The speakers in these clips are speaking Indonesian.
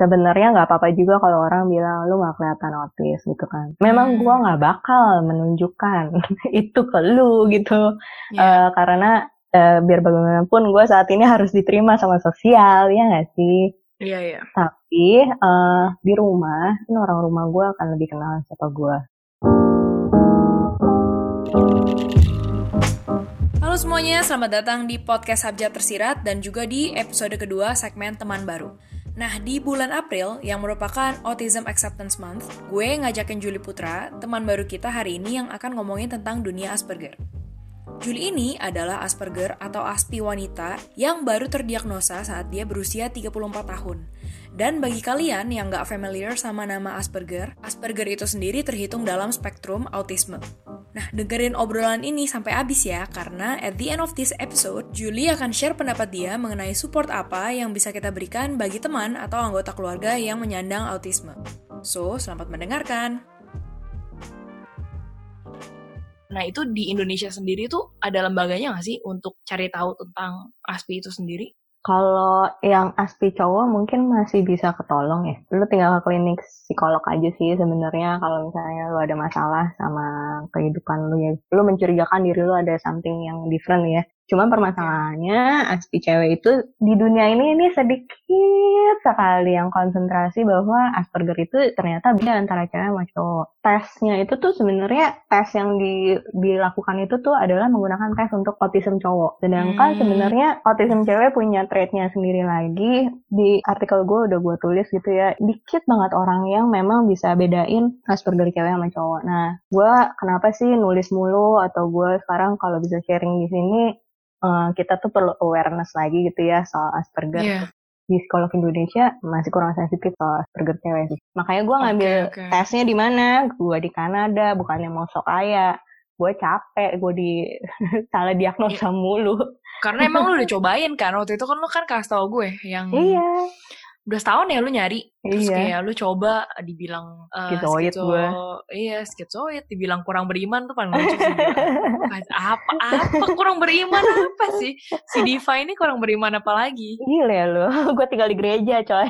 sebenarnya nggak apa-apa juga kalau orang bilang lu nggak kelihatan autis gitu kan. Memang Hmm. gua nggak bakal menunjukkan itu ke lu gitu, Iya. Eh, karena eh, biar bagaimanapun gue saat ini harus diterima sama sosial ya nggak sih. Iya, iya. Tapi eh, di rumah, ini orang rumah gue akan lebih kenal siapa gue. Halo semuanya, selamat datang di podcast Abjad Tersirat dan juga di episode kedua segmen Teman Baru. Nah, di bulan April yang merupakan Autism Acceptance Month, gue ngajakin Juli Putra, teman baru kita hari ini yang akan ngomongin tentang dunia Asperger. Juli ini adalah Asperger atau ASPI wanita yang baru terdiagnosa saat dia berusia 34 tahun. Dan bagi kalian yang nggak familiar sama nama Asperger, Asperger itu sendiri terhitung dalam spektrum autisme. Nah, dengerin obrolan ini sampai habis ya, karena at the end of this episode, Julie akan share pendapat dia mengenai support apa yang bisa kita berikan bagi teman atau anggota keluarga yang menyandang autisme. So, selamat mendengarkan. Nah, itu di Indonesia sendiri tuh ada lembaganya nggak sih untuk cari tahu tentang ASPI itu sendiri? Kalau yang aspi cowok mungkin masih bisa ketolong ya. Lu tinggal ke klinik psikolog aja sih sebenarnya kalau misalnya lu ada masalah sama kehidupan lu ya. Lu mencurigakan diri lu ada something yang different ya. Cuman permasalahannya aspi cewek itu di dunia ini ini sedikit sekali yang konsentrasi bahwa Asperger itu ternyata beda antara cewek sama cowok. Tesnya itu tuh sebenarnya tes yang di, dilakukan itu tuh adalah menggunakan tes untuk autism cowok. Sedangkan Hmm. sebenarnya autism cewek punya trait-nya sendiri lagi. Di artikel gue udah gue tulis gitu ya. Dikit banget orang yang memang bisa bedain Asperger cewek sama cowok. Nah, gue kenapa sih nulis mulu atau gue sekarang kalau bisa sharing di sini eh, kita tuh perlu awareness lagi gitu ya soal Asperger. Iya. Di psikolog Indonesia masih kurang sensitif soal Asperger cewek sih. Makanya gue ngambil oke. tesnya di mana? Gue di Kanada, bukannya mau sok kaya. Gue capek, gue di salah diagnosa Iya. mulu. Karena emang lu udah cobain kan, waktu itu kan lu kan kasih tau gue yang Iya, udah setahun ya lu nyari terus iya. kayak lu coba dibilang eh, Skizoid skizo- gue. iya skizoid dibilang kurang beriman tuh paling lucu sih apa apa kurang beriman apa sih si Diva ini kurang beriman apa lagi Gila ya lu, gue tinggal di gereja coy.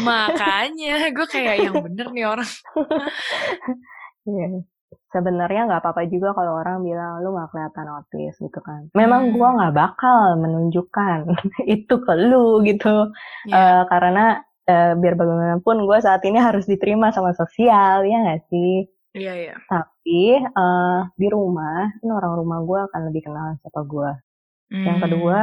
makanya gue kayak yang bener nih orang Iya. Sebenarnya nggak apa-apa juga kalau orang bilang lu nggak kelihatan autis gitu kan. Memang Hmm. gua nggak bakal menunjukkan itu ke lu gitu, ya Eh, karena eh, biar bagaimanapun gue saat ini harus diterima sama sosial ya nggak sih. iya iya Tapi eh, di rumah, ini orang rumah gue akan lebih kenal siapa gue. Yang Hmm. kedua,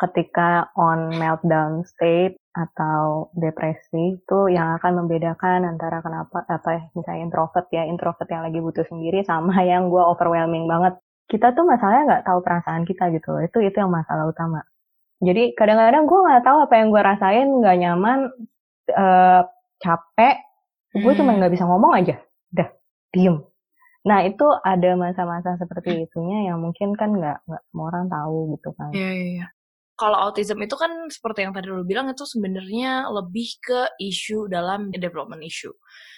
ketika on meltdown state atau depresi itu yang akan membedakan antara kenapa apa ya, misalnya introvert ya introvert yang lagi butuh sendiri sama yang gue overwhelming banget. Kita tuh masalahnya nggak tahu perasaan kita gitu itu itu yang masalah utama. Jadi kadang-kadang gue nggak tahu apa yang gue rasain nggak nyaman eh, capek gue cuma nggak bisa ngomong aja udah diem. Nah itu ada masa-masa seperti itunya yang mungkin kan nggak nggak semua orang tahu gitu kan. Iya, iya, iya. Kalau autism itu kan seperti yang tadi lu bilang itu sebenarnya lebih ke isu dalam development issue.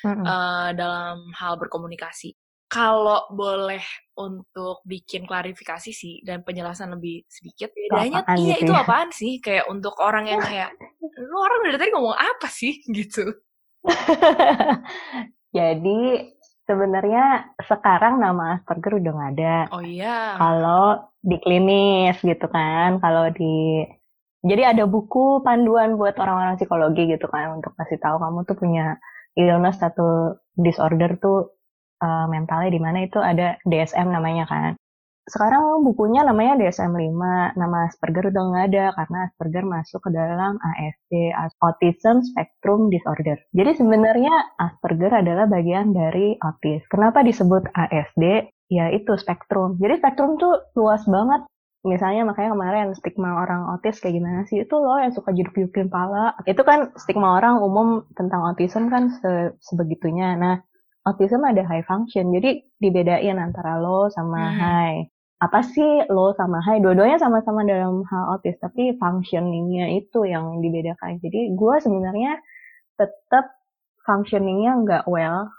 Mm-mm. eh, dalam hal berkomunikasi. Kalau boleh untuk bikin klarifikasi sih dan penjelasan lebih sedikit, bedanya apaan iya gitu itu ya? apaan sih? Kayak untuk orang yang kayak lu orang dari tadi ngomong apa sih gitu. Jadi sebenarnya sekarang nama Asperger udah nggak ada. Oh iya. Kalau di klinis gitu kan, kalau di jadi ada buku panduan buat orang-orang psikologi gitu kan untuk kasih tahu kamu tuh punya illness atau disorder tuh eh, mentalnya di mana itu ada DSM namanya kan. Sekarang bukunya namanya DSM-5, nama Asperger udah nggak ada karena Asperger masuk ke dalam ASD, Autism Spectrum Disorder. Jadi sebenarnya Asperger adalah bagian dari autis. Kenapa disebut ASD? Ya itu spektrum. Jadi spektrum tuh luas banget. Misalnya makanya kemarin stigma orang autis kayak gimana sih? Itu loh yang suka jeduk-jedukin pala. Itu kan stigma orang umum tentang autism kan se- sebegitunya. Nah, autism ada high function. Jadi dibedain antara low sama Hmm. high. Apa sih low sama high? Dua-duanya sama-sama dalam hal autis, tapi functioningnya itu yang dibedakan. Jadi gue sebenarnya tetap functioningnya nggak well,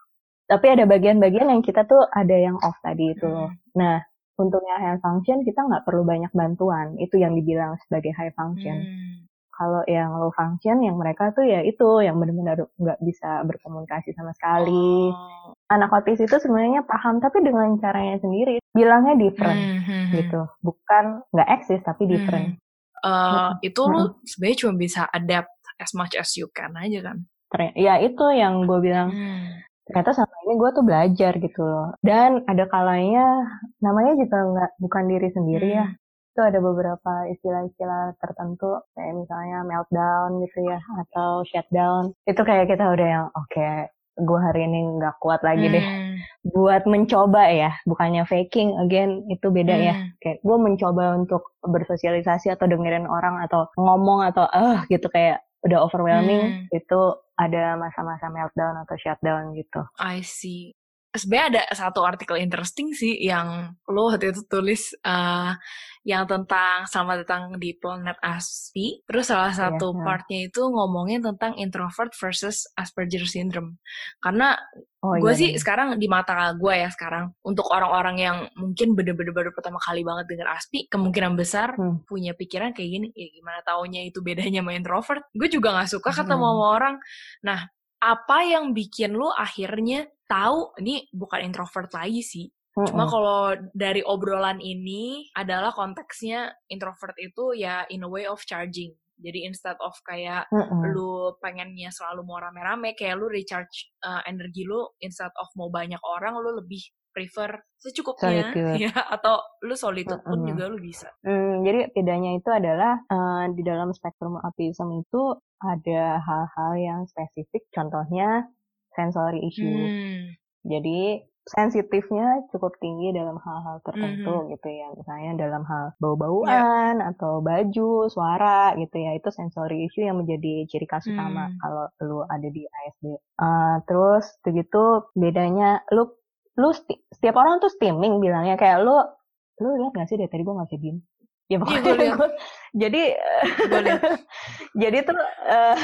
tapi ada bagian-bagian yang kita tuh ada yang off tadi itu. Hmm. Nah, yang high function kita nggak perlu banyak bantuan. Itu yang dibilang sebagai high function. Hmm. Kalau yang low function, yang mereka tuh ya itu yang benar-benar nggak bisa berkomunikasi sama sekali. Oh. Anak autis itu sebenarnya paham tapi dengan caranya sendiri. Bilangnya different hmm, hmm, hmm. gitu, bukan nggak eksis tapi hmm. different. Hmm. Uh, itu hmm. lu sebenarnya cuma bisa adapt as much as you can aja kan? Ya itu yang gue bilang. Hmm ternyata sama ini gue tuh belajar gitu loh dan ada kalanya namanya juga nggak bukan diri sendiri ya. hmm. ya itu ada beberapa istilah-istilah tertentu kayak misalnya meltdown gitu ya atau shutdown itu kayak kita udah yang oke okay, gue hari ini nggak kuat lagi hmm. deh buat mencoba ya bukannya faking again itu beda ya. hmm. ya kayak gue mencoba untuk bersosialisasi atau dengerin orang atau ngomong atau eh uh, gitu kayak udah overwhelming hmm. itu ada masa-masa meltdown atau shutdown gitu. I see sebenarnya ada satu artikel interesting sih yang lo waktu itu tulis uh, yang tentang sama datang di planet Aspi. Terus salah iya, satu yeah, partnya itu ngomongin tentang introvert versus Asperger syndrome. Karena oh, gue iya, sih iya. sekarang di mata gue ya sekarang untuk orang-orang yang mungkin bener-bener baru pertama kali banget dengan Aspi, kemungkinan besar hmm. punya pikiran kayak gini, ya gimana taunya itu bedanya sama introvert. Gue juga nggak suka ketemu hmm. sama orang. Nah, apa yang bikin lu akhirnya tahu ini bukan introvert lagi sih. Mm-hmm. Cuma kalau dari obrolan ini adalah konteksnya introvert itu ya in a way of charging. Jadi instead of kayak mm-hmm. lu pengennya selalu mau rame-rame, kayak lu recharge uh, energi lu instead of mau banyak orang, lu lebih prefer secukupnya ya atau lu solitude pun juga lu bisa. Mm, jadi bedanya itu adalah uh, di dalam spektrum autism itu ada hal-hal yang spesifik, contohnya sensory issue. Hmm. Jadi sensitifnya cukup tinggi dalam hal-hal tertentu mm -hmm. gitu ya misalnya dalam hal bau-bauan yeah. atau baju suara gitu ya itu sensory issue yang menjadi ciri khas utama mm. kalau lu ada di ASD uh, terus begitu bedanya lu lu sti setiap orang tuh steaming bilangnya kayak lu lu lihat gak sih dari tadi gue masih diem ya iya, pokoknya yeah, gue jadi jadi tuh uh,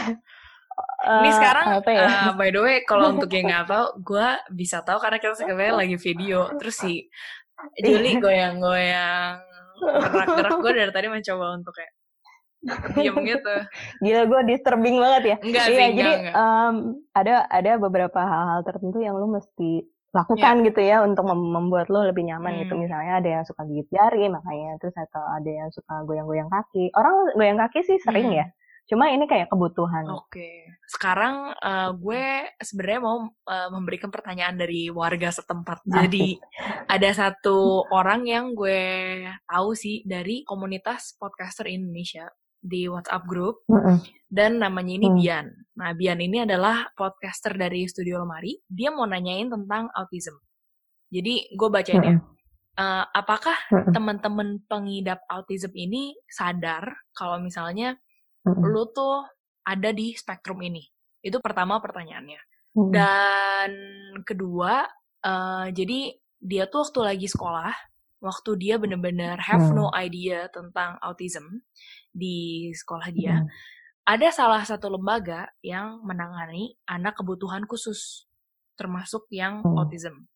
ini eh, sekarang ya? uh, by the way kalau untuk yang nggak tahu, gue bisa tahu karena kita sebenarnya lagi video. Terus si Juli goyang-goyang gerak-gerak gue dari tadi mencoba untuk kayak diam gitu. Gila gue disturbing banget ya. Enggak iya, sih, jadi enggak. Um, ada ada beberapa hal-hal tertentu yang lu mesti lakukan yeah. gitu ya untuk mem membuat lo lebih nyaman gitu. hmm. gitu misalnya ada yang suka gigit jari makanya terus atau ada yang suka goyang-goyang kaki orang goyang kaki sih sering hmm. ya Cuma ini kayak kebutuhan. Oke. Okay. Sekarang uh, gue sebenarnya mau uh, memberikan pertanyaan dari warga setempat. Jadi ada satu orang yang gue tahu sih dari komunitas podcaster Indonesia di WhatsApp group mm -hmm. dan namanya ini mm. Bian. Nah, Bian ini adalah podcaster dari Studio Lemari. Dia mau nanyain tentang autism. Jadi gue bacain mm -hmm. ya. Uh, apakah teman-teman pengidap autism ini sadar kalau misalnya hmm. lu tuh ada di spektrum ini? Itu pertama pertanyaannya. Hmm. Dan kedua, uh, jadi dia tuh waktu lagi sekolah, waktu dia bener-bener have hmm. no idea tentang autism di sekolah dia, hmm. ada salah satu lembaga yang menangani anak kebutuhan khusus, termasuk yang hmm. autism.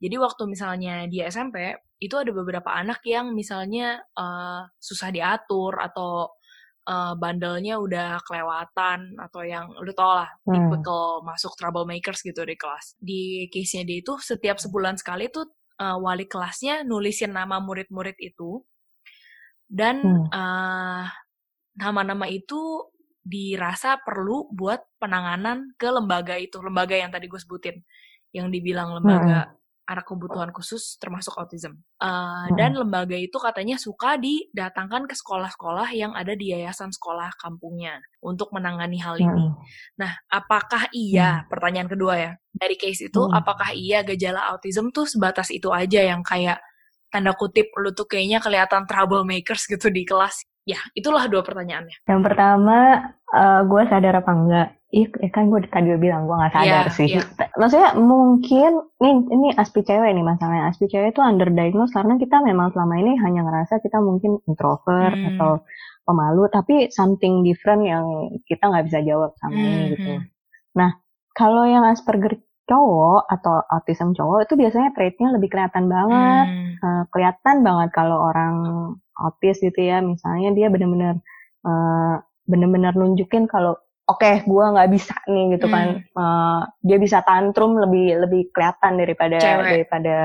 Jadi waktu misalnya di SMP, itu ada beberapa anak yang misalnya uh, susah diatur atau uh, bandelnya udah kelewatan atau yang lu tau lah hmm. typical masuk troublemakers gitu di kelas. Di case-nya dia itu setiap sebulan sekali tuh uh, wali kelasnya nulisin nama murid-murid itu dan hmm. uh, nama-nama itu dirasa perlu buat penanganan ke lembaga itu, lembaga yang tadi gue sebutin, yang dibilang lembaga hmm anak kebutuhan khusus termasuk autism. Uh, hmm. Dan lembaga itu katanya suka didatangkan ke sekolah-sekolah yang ada di yayasan sekolah kampungnya untuk menangani hal ini. Hmm. Nah, apakah iya? Hmm. Pertanyaan kedua ya dari case itu, hmm. apakah iya gejala autism tuh sebatas itu aja yang kayak tanda kutip lu tuh kayaknya kelihatan troublemakers gitu di kelas? Ya, itulah dua pertanyaannya. Yang pertama, uh, gue sadar apa enggak? Eh, kan gue tadi bilang gue gak sadar yeah, sih. Yeah. Maksudnya mungkin ini ini aspi cewek nih masalahnya. Aspi cewek itu underdiagnosed karena kita memang selama ini hanya ngerasa kita mungkin introvert hmm. atau pemalu, tapi something different yang kita nggak bisa jawab sama hmm. ini gitu. Hmm. Nah, kalau yang Asperger cowok atau autism cowok itu biasanya traitnya lebih kelihatan banget, hmm. uh, kelihatan banget kalau orang autis gitu ya, misalnya dia benar-benar uh, bener-bener nunjukin kalau oke okay, gue nggak bisa nih gitu kan hmm. uh, dia bisa tantrum lebih lebih kelihatan daripada cewek. daripada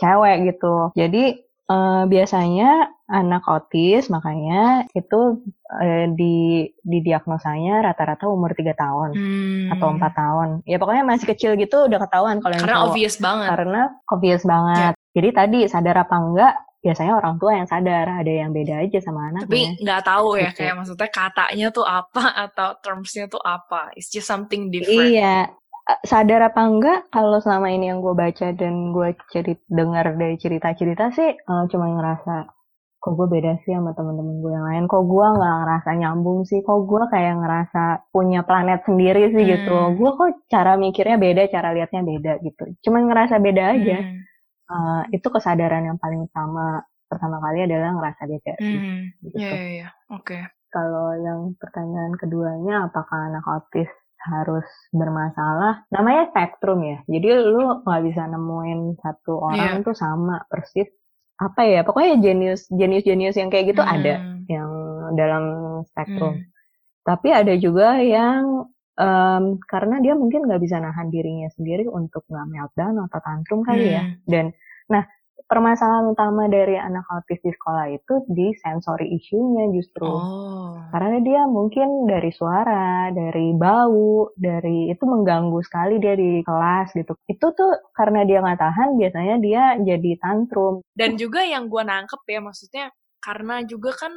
cewek gitu jadi uh, biasanya anak otis makanya itu uh, di diagnosanya rata-rata umur tiga tahun hmm. atau empat tahun ya pokoknya masih kecil gitu udah ketahuan kalau karena obvious banget karena obvious banget yeah. jadi tadi sadar apa enggak biasanya orang tua yang sadar ada yang beda aja sama anak tapi nggak tahu ya gitu. kayak maksudnya katanya tuh apa atau termsnya tuh apa? It's just something different. Iya. Eh, sadar apa enggak? Kalau selama ini yang gue baca dan gue cerit dengar dari cerita-cerita sih uh, cuma ngerasa kok gue beda sih sama temen-temen gue yang lain? Kok gue nggak ngerasa nyambung sih? Kok gue kayak ngerasa punya planet sendiri sih? Gitu. hmm. gitu gue kok cara mikirnya beda cara liatnya beda gitu. Cuma ngerasa beda aja. Hmm uh, itu kesadaran yang paling utama pertama kali adalah ngerasa beda hmm, gitu. Iya, iya, iya. Oke. Kalau yang pertanyaan keduanya apakah anak autis harus bermasalah? Namanya spektrum ya. Jadi lu nggak bisa nemuin satu orang yeah. tuh sama persis apa ya pokoknya jenius jenius jenius yang kayak gitu hmm. ada yang dalam spektrum hmm. tapi ada juga yang um, karena dia mungkin nggak bisa nahan dirinya sendiri untuk nggak meltdown atau tantrum kali ya. hmm. ya. Dan nah permasalahan utama dari anak autis di sekolah itu di sensory issue-nya justru. Oh. Karena dia mungkin dari suara, dari bau, dari itu mengganggu sekali dia di kelas gitu. Itu tuh karena dia nggak tahan biasanya dia jadi tantrum. Dan juga yang gue nangkep ya maksudnya karena juga kan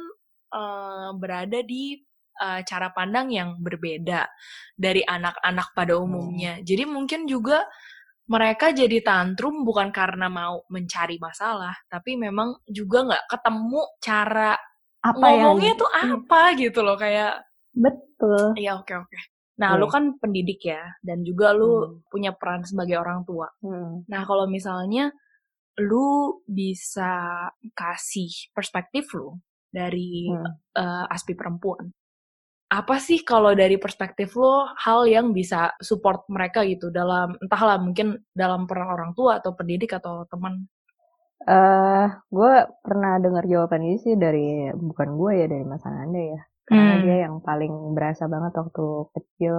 uh, berada di uh, cara pandang yang berbeda dari anak-anak pada hmm. umumnya. Hmm. Jadi mungkin juga mereka jadi tantrum bukan karena mau mencari masalah, tapi memang juga nggak ketemu cara apa ngomongnya yang... tuh hmm. apa gitu loh kayak. Betul. Iya oke okay, oke. Okay. Nah, hmm. lu kan pendidik ya, dan juga lu hmm. punya peran sebagai orang tua. Hmm. Nah, kalau misalnya lu bisa kasih perspektif lu dari hmm. uh, aspi perempuan, apa sih kalau dari perspektif lo hal yang bisa support mereka gitu dalam entahlah mungkin dalam peran orang tua atau pendidik atau teman? Eh, uh, gue pernah dengar jawaban ini sih dari bukan gue ya dari Mas Ananda ya, karena hmm. dia yang paling berasa banget waktu kecil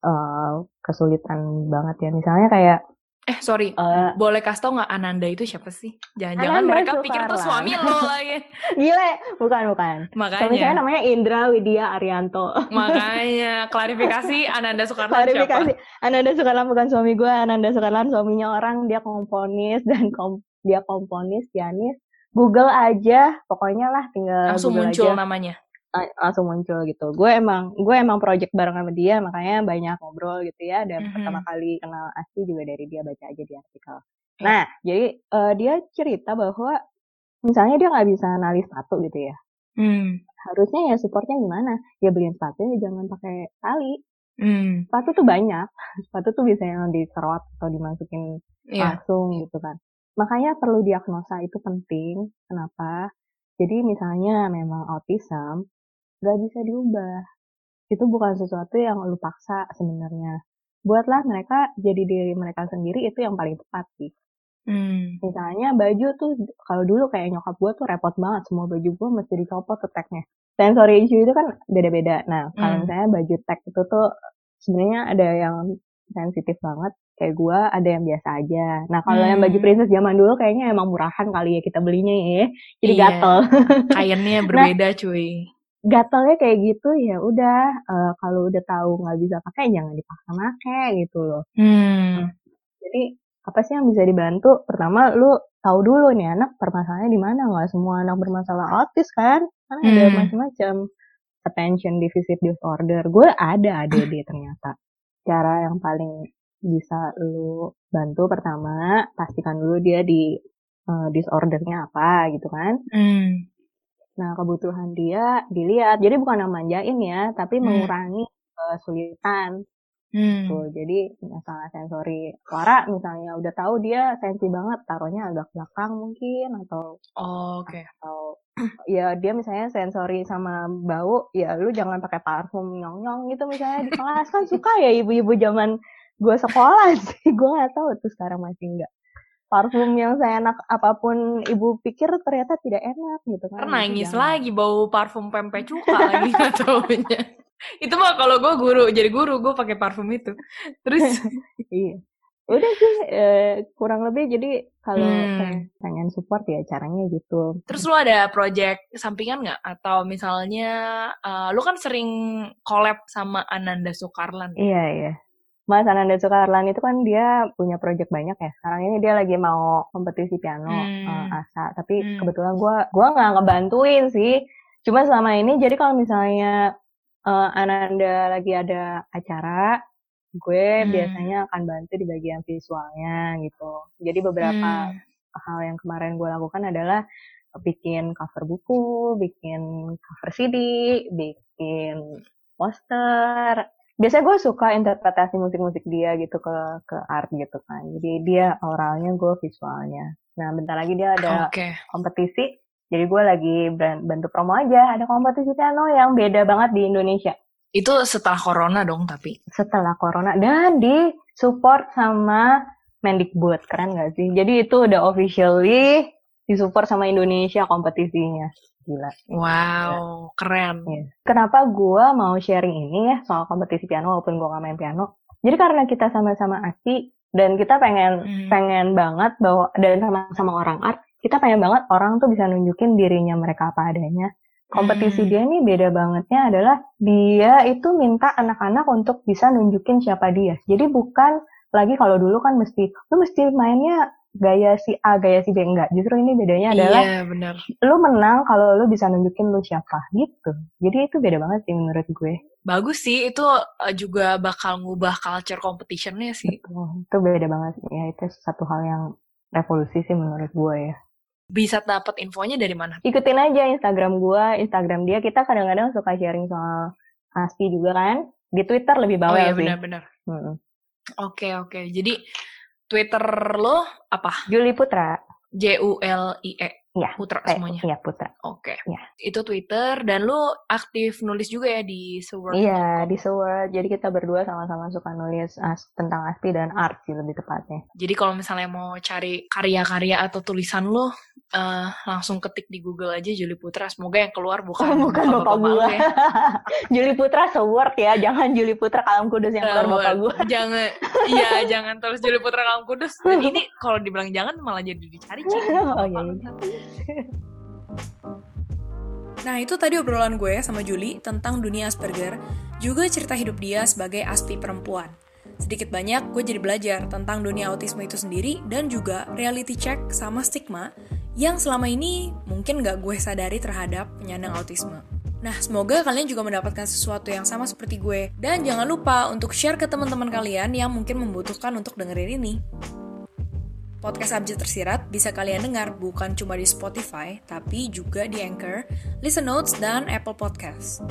uh, kesulitan banget ya. Misalnya kayak Eh sorry, uh, boleh kasih tau nggak Ananda itu siapa sih? Jangan-jangan mereka pikir itu suami lo lagi. Gile, bukan bukan. Makanya. Suami saya namanya Indra Widya Arianto. Makanya klarifikasi Ananda Soekarno klarifikasi. siapa? Ananda Soekarno bukan suami gue, Ananda Soekarno suaminya orang, dia komponis dan kom dia komponis, pianis. Google aja, pokoknya lah tinggal langsung Google muncul aja. namanya langsung muncul gitu. Gue emang gue emang project bareng sama dia makanya banyak ngobrol gitu ya. Dan mm-hmm. pertama kali kenal Asti juga dari dia baca aja di artikel. Yeah. Nah jadi uh, dia cerita bahwa misalnya dia nggak bisa analis sepatu gitu ya. Mm. Harusnya ya supportnya gimana? Ya beliin sepatunya jangan pakai tali. Mm. Sepatu tuh banyak. Sepatu tuh bisa yang diserot atau dimasukin yeah. langsung gitu kan. Makanya perlu diagnosa itu penting. Kenapa? Jadi misalnya memang autism, gak bisa diubah. Itu bukan sesuatu yang lu paksa sebenarnya. Buatlah mereka jadi diri mereka sendiri itu yang paling tepat sih. Hmm. Misalnya baju tuh kalau dulu kayak nyokap gue tuh repot banget semua baju gue mesti dicopot tuh tagnya. Sensory issue itu kan beda-beda. Nah kalau hmm. misalnya baju tag itu tuh sebenarnya ada yang sensitif banget kayak gue ada yang biasa aja. Nah kalau hmm. yang baju hmm. princess zaman dulu kayaknya emang murahan kali ya kita belinya ya, jadi iya. gatel. Kainnya nah, berbeda nah, cuy gatalnya kayak gitu ya udah uh, kalau udah tahu nggak bisa pakai jangan dipaksa pakai gitu loh. Hmm. jadi apa sih yang bisa dibantu? Pertama lu tahu dulu nih anak permasalahannya di mana? Nggak semua anak bermasalah autis kan? Kan hmm. ada macam-macam attention deficit disorder. Gue ada ADD ternyata. Cara yang paling bisa lu bantu pertama pastikan dulu dia di uh, disordernya apa gitu kan? Hmm Nah, kebutuhan dia dilihat. Jadi bukan manjain ya, tapi hmm. mengurangi kesulitan. Hmm. Tuh, jadi masalah sensori suara misalnya udah tahu dia sensi banget taruhnya agak belakang mungkin atau oh, oke okay. atau ya dia misalnya sensori sama bau ya lu jangan pakai parfum nyong nyong gitu misalnya di kelas kan suka ya ibu-ibu zaman gue sekolah sih gue nggak tahu tuh sekarang masih enggak parfum yang saya enak apa pun ibu pikir ternyata tidak enak gitu kan. Nangis lagi bau parfum pempek cuka lagi taunya. itu mah kalau gue guru jadi guru gue pakai parfum itu. Terus iya udah sih eh, kurang lebih jadi kalau hmm. pengen support ya caranya gitu. Terus lu ada project sampingan nggak? Atau misalnya uh, lu kan sering collab sama Ananda Sukarlan. Iya iya. Mas Ananda Sukarlan itu kan dia punya project banyak ya. Sekarang ini dia lagi mau kompetisi piano hmm. uh, asa. Tapi hmm. kebetulan gue gua nggak ngebantuin sih. Cuma selama ini jadi kalau misalnya uh, Ananda lagi ada acara gue hmm. biasanya akan bantu di bagian visualnya gitu. Jadi beberapa hmm. hal yang kemarin gue lakukan adalah bikin cover buku, bikin cover CD, bikin poster. Biasanya gue suka interpretasi musik-musik dia gitu ke ke art gitu kan. Jadi dia oralnya, gue visualnya. Nah bentar lagi dia ada okay. kompetisi. Jadi gue lagi bantu promo aja. Ada kompetisi piano yang beda banget di Indonesia. Itu setelah corona dong tapi? Setelah corona dan di support sama Mendikbud, keren gak sih? Jadi itu udah officially disupport sama Indonesia kompetisinya. Gila. Wow, ya. keren. Ya. Kenapa gue mau sharing ini ya soal kompetisi piano walaupun gue gak main piano? Jadi karena kita sama-sama asli dan kita pengen hmm. pengen banget bahwa dan sama-sama orang art, kita pengen banget orang tuh bisa nunjukin dirinya mereka apa adanya kompetisi hmm. dia ini beda bangetnya adalah dia itu minta anak-anak untuk bisa nunjukin siapa dia. Jadi bukan lagi kalau dulu kan mesti lu mesti mainnya gaya si A, gaya si B enggak. Justru ini bedanya adalah iya, bener. lu menang kalau lu bisa nunjukin lu siapa gitu. Jadi itu beda banget sih menurut gue. Bagus sih, itu eh, juga bakal ngubah culture competitionnya sih. Betul, itu beda banget. Ya itu satu hal yang revolusi sih menurut gue ya bisa dapat infonya dari mana? Ikutin aja Instagram gua, Instagram dia. Kita kadang-kadang suka sharing soal Aspi juga kan. Di Twitter lebih bawah oh, iya, sih. benar-benar. Hmm. Oke, oke. Jadi Twitter lo apa? Juli Putra. J U L I E. Iya. Putra eh, semuanya. Iya, Putra. Oke. Okay. Ya. Itu Twitter dan lu aktif nulis juga ya di Seword. Iya, di Seword. Jadi kita berdua sama-sama suka nulis as tentang aspi dan art sih lebih tepatnya. Jadi kalau misalnya mau cari karya-karya atau tulisan lu uh, langsung ketik di Google aja Juli Putra. Semoga yang keluar bukan oh, bukan bapak, bapak gue. Ya. Juli Putra Seword ya, jangan Juli Putra Kalam Kudus yang keluar bapak gue. Jangan, iya jangan terus Juli Putra Kalam Kudus. Dan ini kalau dibilang jangan malah jadi dicari cari oh iya. iya. Nah itu tadi obrolan gue sama Juli tentang dunia Asperger, juga cerita hidup dia sebagai aspi perempuan. Sedikit banyak gue jadi belajar tentang dunia autisme itu sendiri dan juga reality check sama stigma yang selama ini mungkin gak gue sadari terhadap penyandang autisme. Nah, semoga kalian juga mendapatkan sesuatu yang sama seperti gue. Dan jangan lupa untuk share ke teman-teman kalian yang mungkin membutuhkan untuk dengerin ini. Podcast Abjad Tersirat bisa kalian dengar bukan cuma di Spotify, tapi juga di Anchor, Listen Notes, dan Apple Podcast.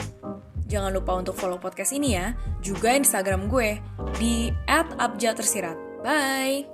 Jangan lupa untuk follow podcast ini ya, juga Instagram gue di @abjadtersirat. Bye!